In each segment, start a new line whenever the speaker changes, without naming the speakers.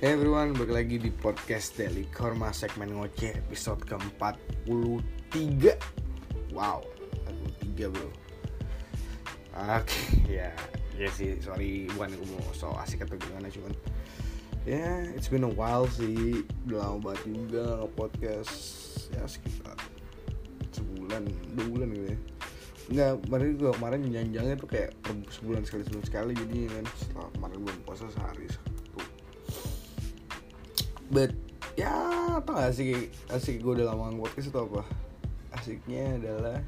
Hey everyone, balik lagi di podcast Daily Korma segmen ngoceh episode ke-43. Wow, 43 bro. Oke, ya Ya sih, sorry bukan aku mau so asik atau gimana cuman Ya, yeah, it's been a while sih Udah lama banget juga nge-podcast Ya sekitar sebulan, dua bulan gitu ya. Enggak, kemarin gue kemarin janjangnya tuh kayak sebulan sekali sebulan sekali jadi kan setelah kemarin belum puasa sehari but ya apa gak asik asik gue udah lama podcast itu apa? Asiknya adalah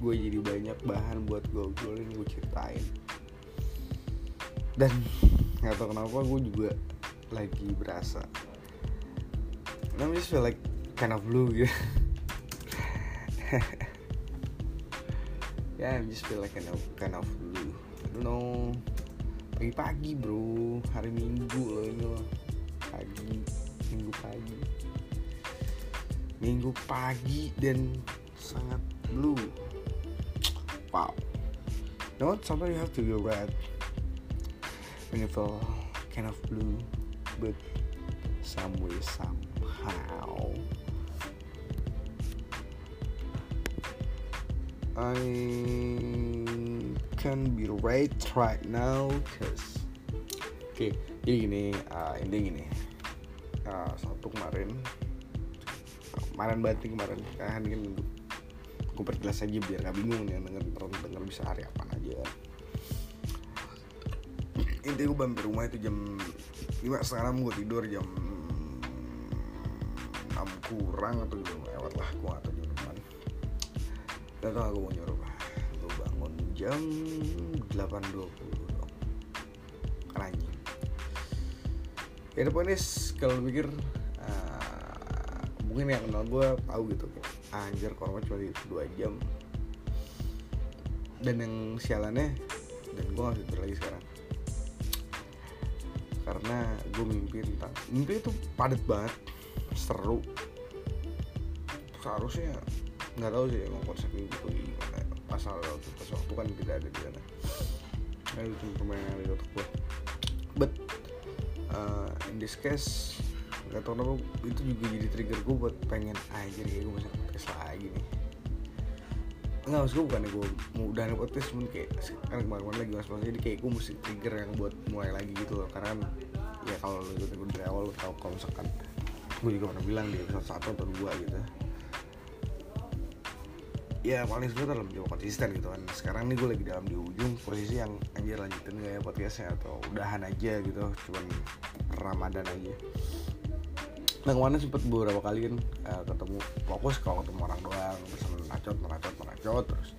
gue jadi banyak bahan buat gue obrolin gue ceritain. Dan nggak tau kenapa gue juga lagi berasa. I'm just feel like kind of blue gitu. Yeah, I just feel like kind of kind of blue. I don't know. Pagi-pagi bro. Hari minggu loh ini loh pagi. Minggu pagi dan sangat blue. Wow. You know what? Sometimes you have to be red when you feel kind of blue but some way somehow. I can be right right now cause oke okay, jadi gini uh, intinya gini uh, satu kemarin. Kemarin banting kemarin. Kan kan gue perjelas aja biar gak bingung nih denger denger bisa hari apa aja. Intinya gue mampir rumah itu jam lima setengah gue tidur jam enam kurang atau jam lewat lah gue gak tau jam gak tau gue mau nyuruh gue bangun jam 8.20 dong. Kan anjing ya depannya kalau pikir uh, mungkin yang kenal gue tahu gitu kayak anjir korban cuma di dua jam. Dan yang sialannya dan gue gak tidur lagi sekarang. Karena gue mimpi tentang mimpi itu padat banget seru. Seharusnya nggak tahu sih emang konsep mimpi itu pasal pas waktu kan tidak ada di sana. Nah, itu cuma permainan di otak gue but uh, in this case gak tau kenapa itu juga jadi trigger gue buat pengen aja kayak gue bisa podcast lagi nih. Enggak maksud gue bukan gue mau udah podcast cuman kayak kan kemarin-kemarin lagi mas jadi kayak gue mesti trigger yang buat mulai lagi gitu loh karena ya kalau lo ikutin gue dari awal lo tau kalau misalkan gue juga pernah bilang di episode satu atau dua gitu ya paling sulit dalam mencoba konsisten gitu kan. Sekarang nih gue lagi dalam di ujung posisi yang anjir lanjutin gak ya podcastnya? Atau udahan aja gitu cuman ramadan aja. Nah kemarin sempet beberapa kali kan uh, ketemu fokus kalau ketemu orang doang terus meracot meracot meracot terus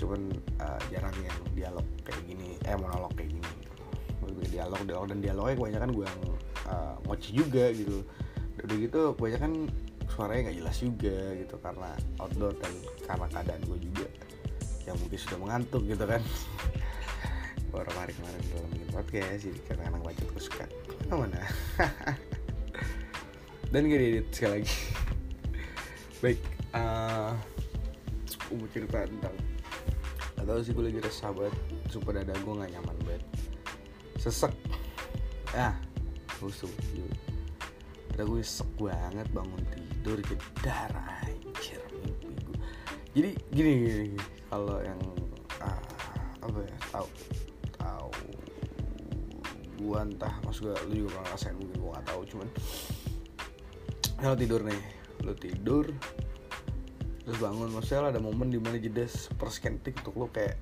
cuman uh, jarang yang dialog kayak gini eh monolog kayak gini gitu. Dialog dialog dan dialognya kebanyakan gue yang uh, ngoci juga gitu. Udah gitu kebanyakan suaranya nggak jelas juga gitu karena outdoor dan karena keadaan gue juga yang mungkin sudah mengantuk gitu kan. Beberapa hari kemarin belum bikin podcast jadi karena anak baca terus suka. Mana dan gak diedit sekali lagi. Baik uh, cerita tentang atau sih gue lagi resah banget sumpah dada gue gak nyaman banget. Sesek. Ah busuk dada gue sek banget bangun tidur jedar anjir mimpi gue jadi gini, gini, gini. kalau yang uh, apa ya tahu tahu gue entah maksud gue lu juga ngerasain mungkin gue gak tahu cuman lo tidur nih lo tidur terus bangun maksudnya ada momen di mana jeda perskentik untuk lo kayak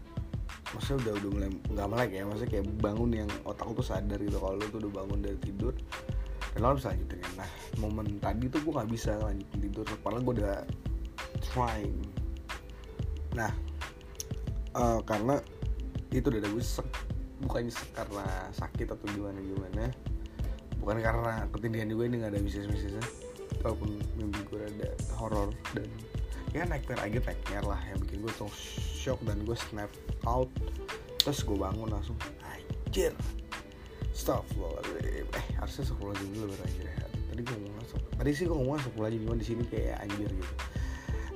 maksudnya udah udah mulai nggak melek ya maksudnya kayak bangun yang otak lo tuh sadar gitu kalau lo tuh udah bangun dari tidur lo bisa lanjutin nah momen tadi tuh gue nggak bisa lanjutin tidur padahal gue udah trying. Nah uh, karena itu udah gue sek bukannya sek karena sakit atau gimana gimana. Bukan karena ketindihan juga ini nggak ada bisnis-bisnisnya. Walaupun mimpi gue ada horror dan ya nightmare aja nightmare lah yang bikin gue tuh shock dan gue snap out. Terus gue bangun langsung anjir loh eh harusnya sekolah dulu baru ya tadi gue ngomong tadi sih gue ngomong sekolah aja cuma di sini kayak anjir gitu.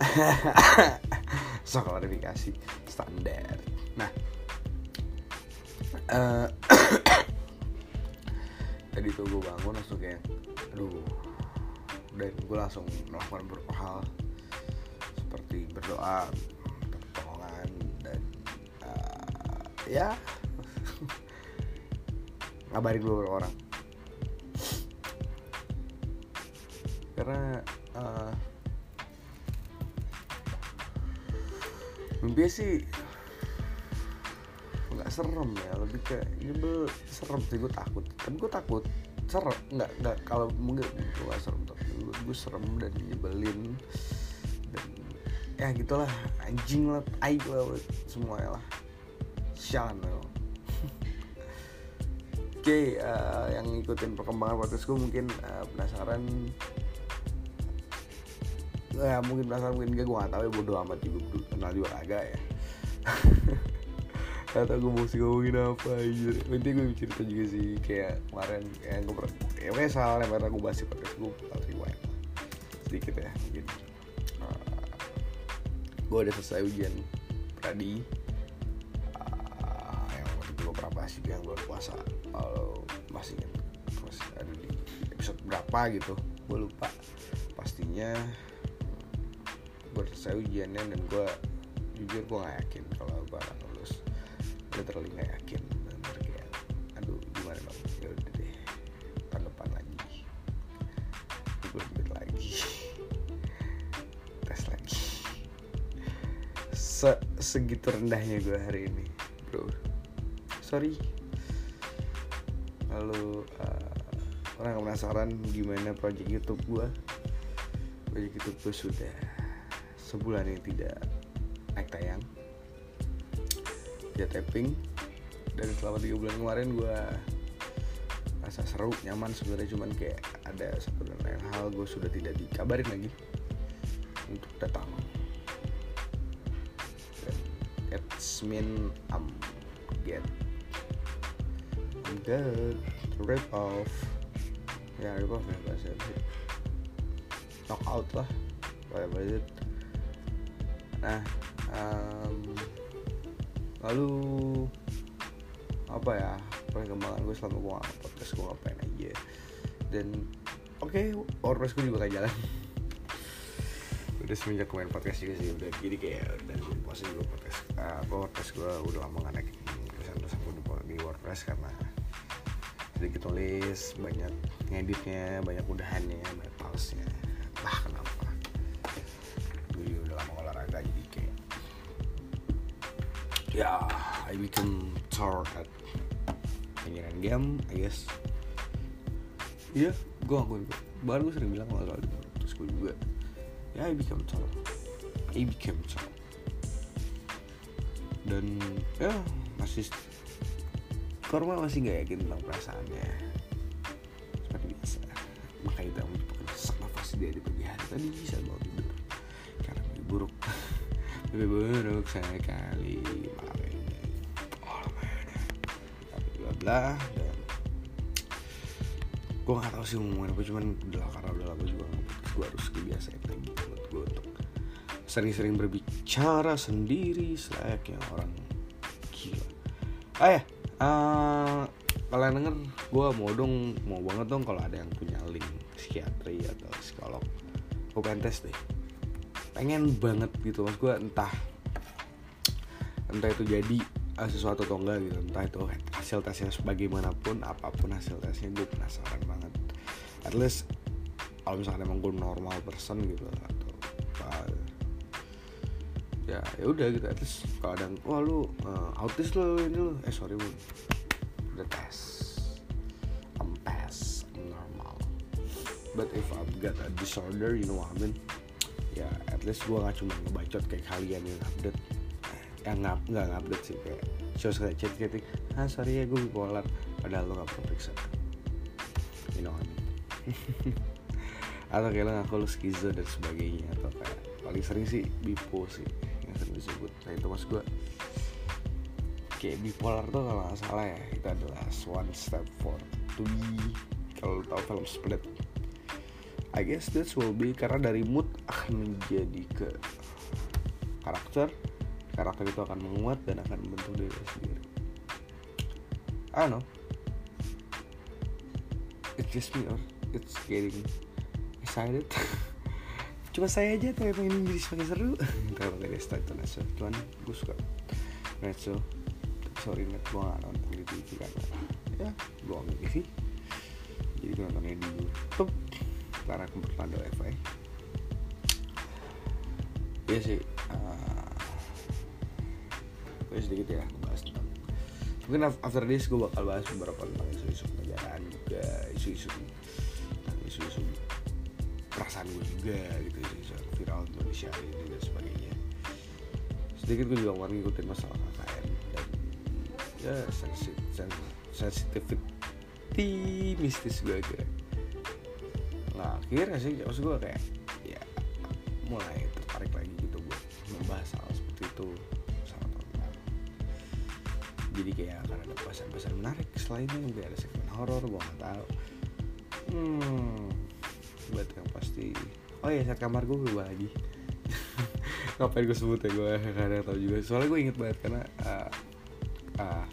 So klarifikasi standar. Nah uh, tadi tuh gue bangun langsung kayak aduh. Dan gue langsung melakukan beberapa hal. Seperti berdoa pertolongan dan uh, ya ngabarin beberapa orang. Karena uh, mimpi sih nggak serem ya lebih kayak nyebel serem sih gue takut. Kan gue takut serem nggak nggak kalau mungkin gue gak serem tapi gue, gue serem dan nyebelin dan ya gitulah anjing lah aib lah semuanya lah. Sialan lah Oke, okay, uh, yang ngikutin perkembangan podcast gue mungkin uh, penasaran. Ya mungkin penasaran mungkin gak gue gak tau ya bodo amat juga kenal juga agak ya. Kata gue mau sih ngomongin apa aja Nanti gue cerita juga sih Kayak kemarin Kayak gue Ya pokoknya salah yang pernah gue bahas di podcast gue Harus rewind Sedikit ya mungkin. Uh, Gue udah selesai ujian Pradi. Yang juga yang bulan puasa Kalau masih ingat Masih ada di episode berapa gitu Gue lupa. Pastinya Gue selesai ujiannya dan gue Jujur gue gak yakin kalau gue akan lulus. Literally gak yakin. Dan kayak aduh gimana dong? Ya udah deh tahun depan lagi. Gue lagi. Tes lagi. Se segitu rendahnya gue hari ini sorry lalu uh, orang penasaran gimana project YouTube gue project YouTube gue sudah sebulan ini tidak naik tayang. Dia tapping. Dan selama tiga bulan kemarin gue rasa seru nyaman sebenarnya. Cuman kayak ada satu dan lain hal gue sudah tidak dikabarin lagi untuk datang. It's mean I'm get Good rip off. Ya rip off ya bahasa sih knock out lah whatever it nah um, lalu apa ya perkembangan gue selama gue podcast gue ngapain aja. Dan oke okay, WordPress gue juga gak jalan. Udah semenjak main podcast juga sih udah. Jadi kayak dan gue puasa juga podcast uh, WordPress gue udah lama gak naik. Tulisan tulisan gue di WordPress karena sedikit tulis banyak ngeditnya banyak udahannya banyak palsnya bah kenapa? Gue udah lama olahraga jadi kayak ya I become tired at pengiran game I guess. Iya gue ngakuin baru gue sering bilang kalau soal terus gue juga ya I become tired I became tired dan ya masih Korma masih gak yakin tentang perasaannya. Seperti biasa. Makanya kita menyebabkan sesak nafas dia di pagi hari tadi saat mau tidur. Karena mimpi buruk. Mimpi buruk sekali ini oh tapi bla bla. Dan gue gak tau sih ngomongin apa cuman udah karena udah lama juga nggak gue harus kebiasaan lagi buat gue untuk sering-sering berbicara sendiri selayaknya orang. Gila. Ah ya uh, kalian denger gue mau dong mau banget dong kalau ada yang punya link psikiatri atau psikolog. Gue pengen tes deh. Pengen banget gitu mas gue entah entah itu jadi uh, sesuatu atau enggak gitu. Entah itu hasil tesnya sebagaimanapun apa pun hasil tesnya gue penasaran banget. At least kalau misalkan emang gue normal person gitu atau uh, ya ya udah gitu. Least kalau ada wah lu uh, autis lo ini lo eh sorry bu udah tes. I'm normal. But if I've got a disorder you know what I mean? Ya at least gue gak cuma ngebacot kayak kalian yang update. Yang ngap nggak ngupdate sih kayak show kayak chat chatting ah sorry ya gue bipolar padahal lo gak pernah periksa. You know what I mean? Atau kayak lo ngaku lo skizo dan sebagainya atau kayak paling sering sih bipo sih disebut. Nah itu mas gue kayak bipolar tuh kalau nggak salah ya itu adalah one step for to be kalau tau film split. I guess that will be karena dari mood akan menjadi ke karakter. Karakter itu akan menguat dan akan membentuk diri sendiri. I don't know. It's just me or it's getting excited cuma saya aja tuh yang pengen jadi semakin seru. Kalau start to Netso cuman gue suka. Netso sorry net gue gak nonton di TV karena ya. Gue nggak TV jadi gue nontonnya di YouTube. Karena kebetulan ada wifi. Ya sih uh, gue sedikit ya bahas tentang mungkin after this gue bakal bahas beberapa tentang isu-isu perasaan gue juga gitu isu-isu viral Indonesia ini dan sebagainya. Sedikit gue juga kemarin ngikutin masalah KKN dan ya sensitivity mistis gue kira nah akhirnya sih maksud gue kayak ya mulai tertarik lagi gitu buat membahas hal seperti itu. Sama teman jadi kayak akan ada pesan-pesan menarik selainnya mungkin ada segmen horor gue nggak tahu. Hmm buat yang pasti. Oh ya saat kamar gue berubah lagi. Ngapain gue sebut ya gue kadang tahu juga. Soalnya gue inget banget karena uh, uh,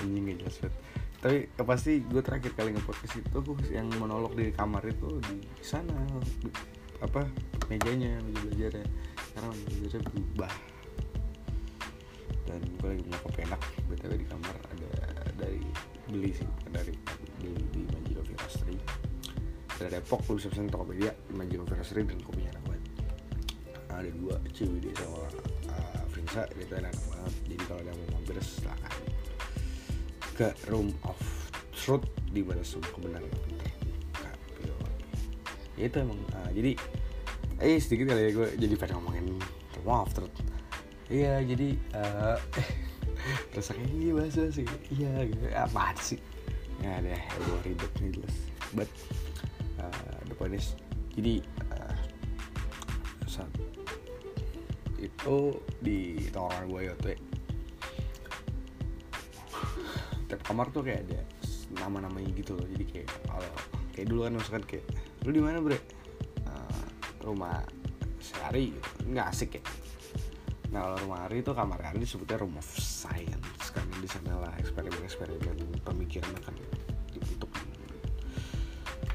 anjing jelas banget. Tapi ya pasti gue terakhir kali ngepodcast itu yang monolog di kamar itu di sana. Di, apa mejanya meja belajarnya karena meja belajarnya berubah. Dan gue lagi punya kopi enak. Btw di kamar ada dari beli sih dari beli di Virastri dari Depok lu bisa pesen Tokopedia di Manjiro Virastri dan kopinya enak banget ada dua CWD sama uh, Vinsa itu enak banget. Jadi kalau ada mau mampir silahkan ke Room of Truth di mana semua kebenaran ya itu emang uh, jadi eh sedikit kali ya gue jadi pengen ngomongin Room of Truth. Iya jadi uh, kayak iya bahasa sih. Iya gitu. Apa sih ya deh gue ribet nih jelas but uh, the point is jadi uh, itu di tawaran gue ya tiap kamar tuh kayak ada nama-namanya gitu loh. Jadi kayak kalau kayak dulu kan misalkan kayak lu di mana bre? Uh, rumah sehari gitu. Nggak asik ya. Nah kalau rumah Ari itu kamar Ari disebutnya room of science karena di sana lah eksperimen-eksperimen pemikiran akan dibentuk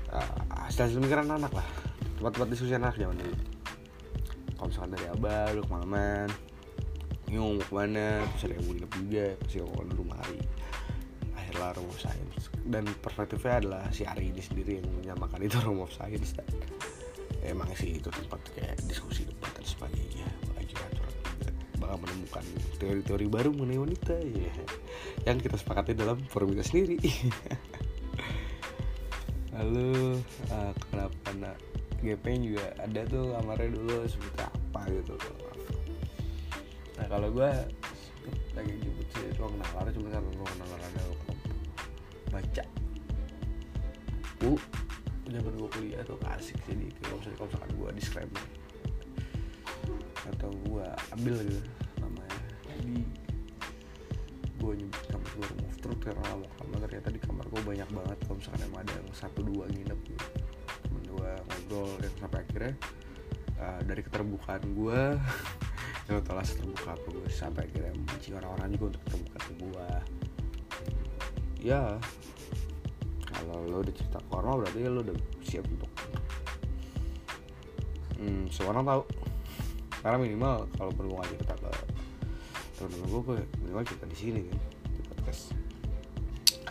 uh, hasil pemikiran anak lah. Tempat-tempat diskusi anak zaman dulu. Kalau misalkan dari abah lu kemalaman nyung ke mana terus ada yang nginep juga pasti mau ke rumah Ari akhirnya room of dan perspektifnya adalah si Ari ini sendiri yang menyamakan itu room of science dan emang sih itu tempat kayak diskusi debat dan sebagainya bakal menemukan teori-teori baru mengenai wanita ya yang kita sepakati dalam forum kita sendiri. Lalu uh, kenapa nak GP juga ada tuh kamarnya dulu seperti apa gitu. Nah kalau gue lagi nyebut sih ruang nalar cuma karena ruang nalar ada baca. Bu zaman gue kuliah tuh asik jadi kalau misalnya kalau misalkan gue disclaimer. Atau gue ambil gitu namanya. jadi lama kamar ternyata di kamar gue banyak banget. Kalau misalkan emang ada yang satu dua nginep gitu temen gue ngobrol dan sampai akhirnya uh, dari keterbukaan gue yang tau lah terbuka apa gue sampai akhirnya memancing orang-orang juga untuk terbuka ke gue ya kalau lo udah cerita ke orang berarti lo udah siap untuk hmm, semua orang tahu karena minimal kalau perlu aja kita ke teman-teman gue minimal cerita di sini kan di podcast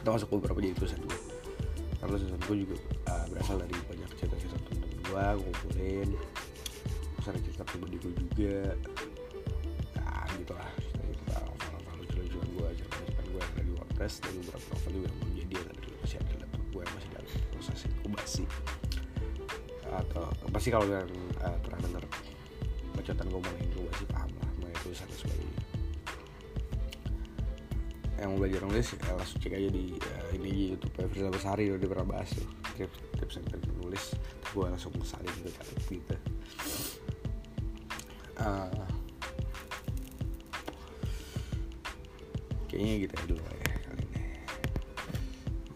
atau masuk beberapa jadi tulisan gue karena tulisan gue juga uh, berasal dari banyak cerita-cerita teman-teman gue gue kumpulin. Terus ada cerita pribadi gue juga. Nah gitu lah cerita cerita novel-novel lucu-lucuan gue cerita-cerita gue yang ada WordPress dan beberapa novel juga yang belum jadi yang ada di masih ada laptop gue yang masih dalam proses inkubasi. Atau pasti kalau yang uh, pernah denger bacotan gue mengenai inkubasi paham lah mengenai tulisan dan yang mau belajar nulis ya langsung cek aja di uh, ini YouTube Firza Besari udah pernah bahas tuh tips tips and trik menulis gue langsung salin catatan gitu. Uh, kayaknya gitu ya dulu ya kali ini.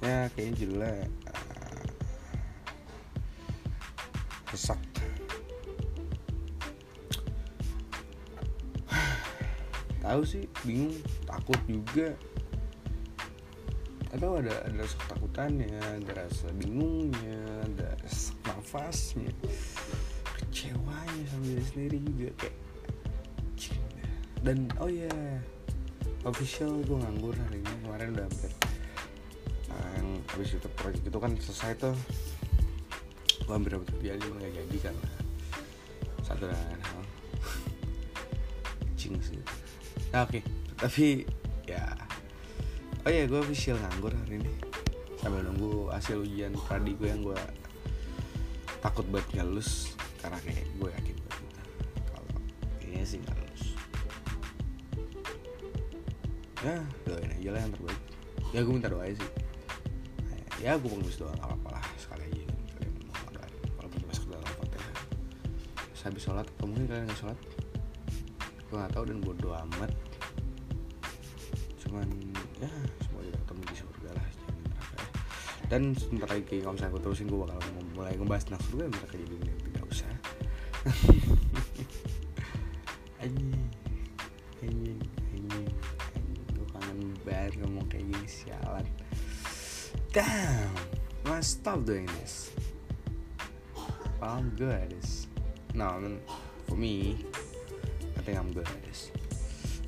Ya kayaknya judulnya uh, sesak tahu sih bingung takut juga atau ada ada rasa ketakutannya ada rasa bingungnya ada rasa nafasnya kecewanya sama diri sendiri juga kayak dan oh ya official gue nganggur hari ini kemarin udah hampir Nah, yang habis itu proyek itu kan selesai tuh gue hampir dapet jadi nggak jadi karena satu dan hal. Cing sih. Nah, oke tapi ya oh ya gue official nganggur hari ini. Sambil nunggu hasil ujian pradi gue yang gue takut nggak lulus karena kayak gue yakin banget kalau kayaknya sih nggak lulus. Ya doain aja lah yang terbaik. Ya gue minta doa sih. Ya gue pengemis doa nggak apa-apa lah. Sekali aja kalian mau walaupun masuk dalam fatihah Terus habis sholat atau mungkin kalian nggak sholat. Gue nggak tahu dan bodo amat. Cuman ya semoga kita ketemu di surga lah jangan di neraka ya. dan sebentar lagi kalau misalnya gue terusin gue bakal mulai ngebahas surga dan neraka jadi ini tidak usah. Anjing. Anjing anjing. Gue kangen banget ngomong kayak gini sialan. Damn why stop doing this. Well, I'm good at this. No I mean for me I think I'm good at this.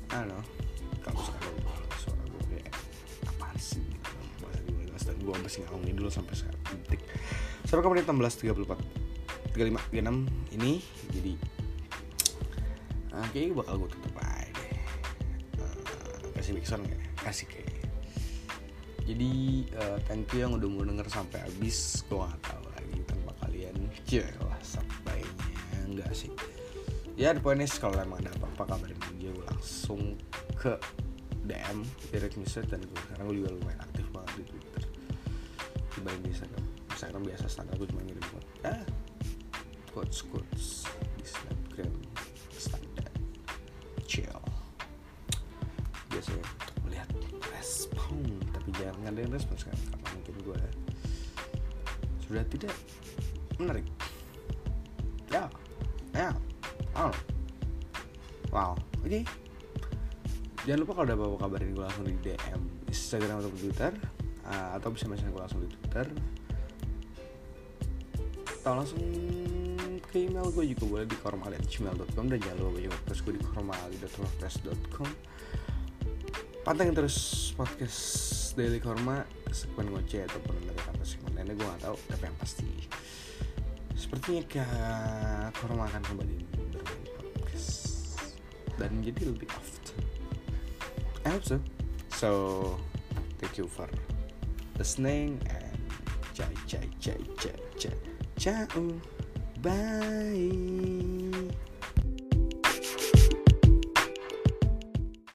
I don't know gue gue masih ngomongin dulu sampai sekarang detik sampai ke menit 16 34 35 36 ini jadi uh, kayaknya bakal gue tutup aja uh, kasih mixon gak kasih kayak jadi uh, thank you yang udah mau denger sampai habis. Gue gak tahu lagi tanpa kalian. Jelas sampainya enggak sih. Ya the point is kalau emang ada apa-apa kabarin gue langsung ke DM direct message dan gue sekarang gue juga lumayan dibanding di Instagram Instagram biasa standar gue cuma ngirim ah quotes quotes di Snapgram standar chill. Biasanya untuk melihat respon tapi jangan ngadain respon sekarang karena mungkin gue sudah tidak menarik. Ya ya oh wow oke. Jangan lupa kalau ada apa-apa kabarin gue langsung di DM Instagram atau Twitter uh, atau bisa mention gue langsung di Twitter. Atau langsung ke email gue juga boleh di kormali.gmail.com dan jangan lupa baca podcast gue di kormali.wordpress.com pantengin terus podcast Daily Korma segmen ngoceh ataupun dari kata segmen lainnya gue gak tahu tapi yang pasti. Sepertinya kayak Korma akan kembali bermain podcast. Dan menjadi lebih often I hope so. So thank you for listening and cai cai cai cai ciao. Bye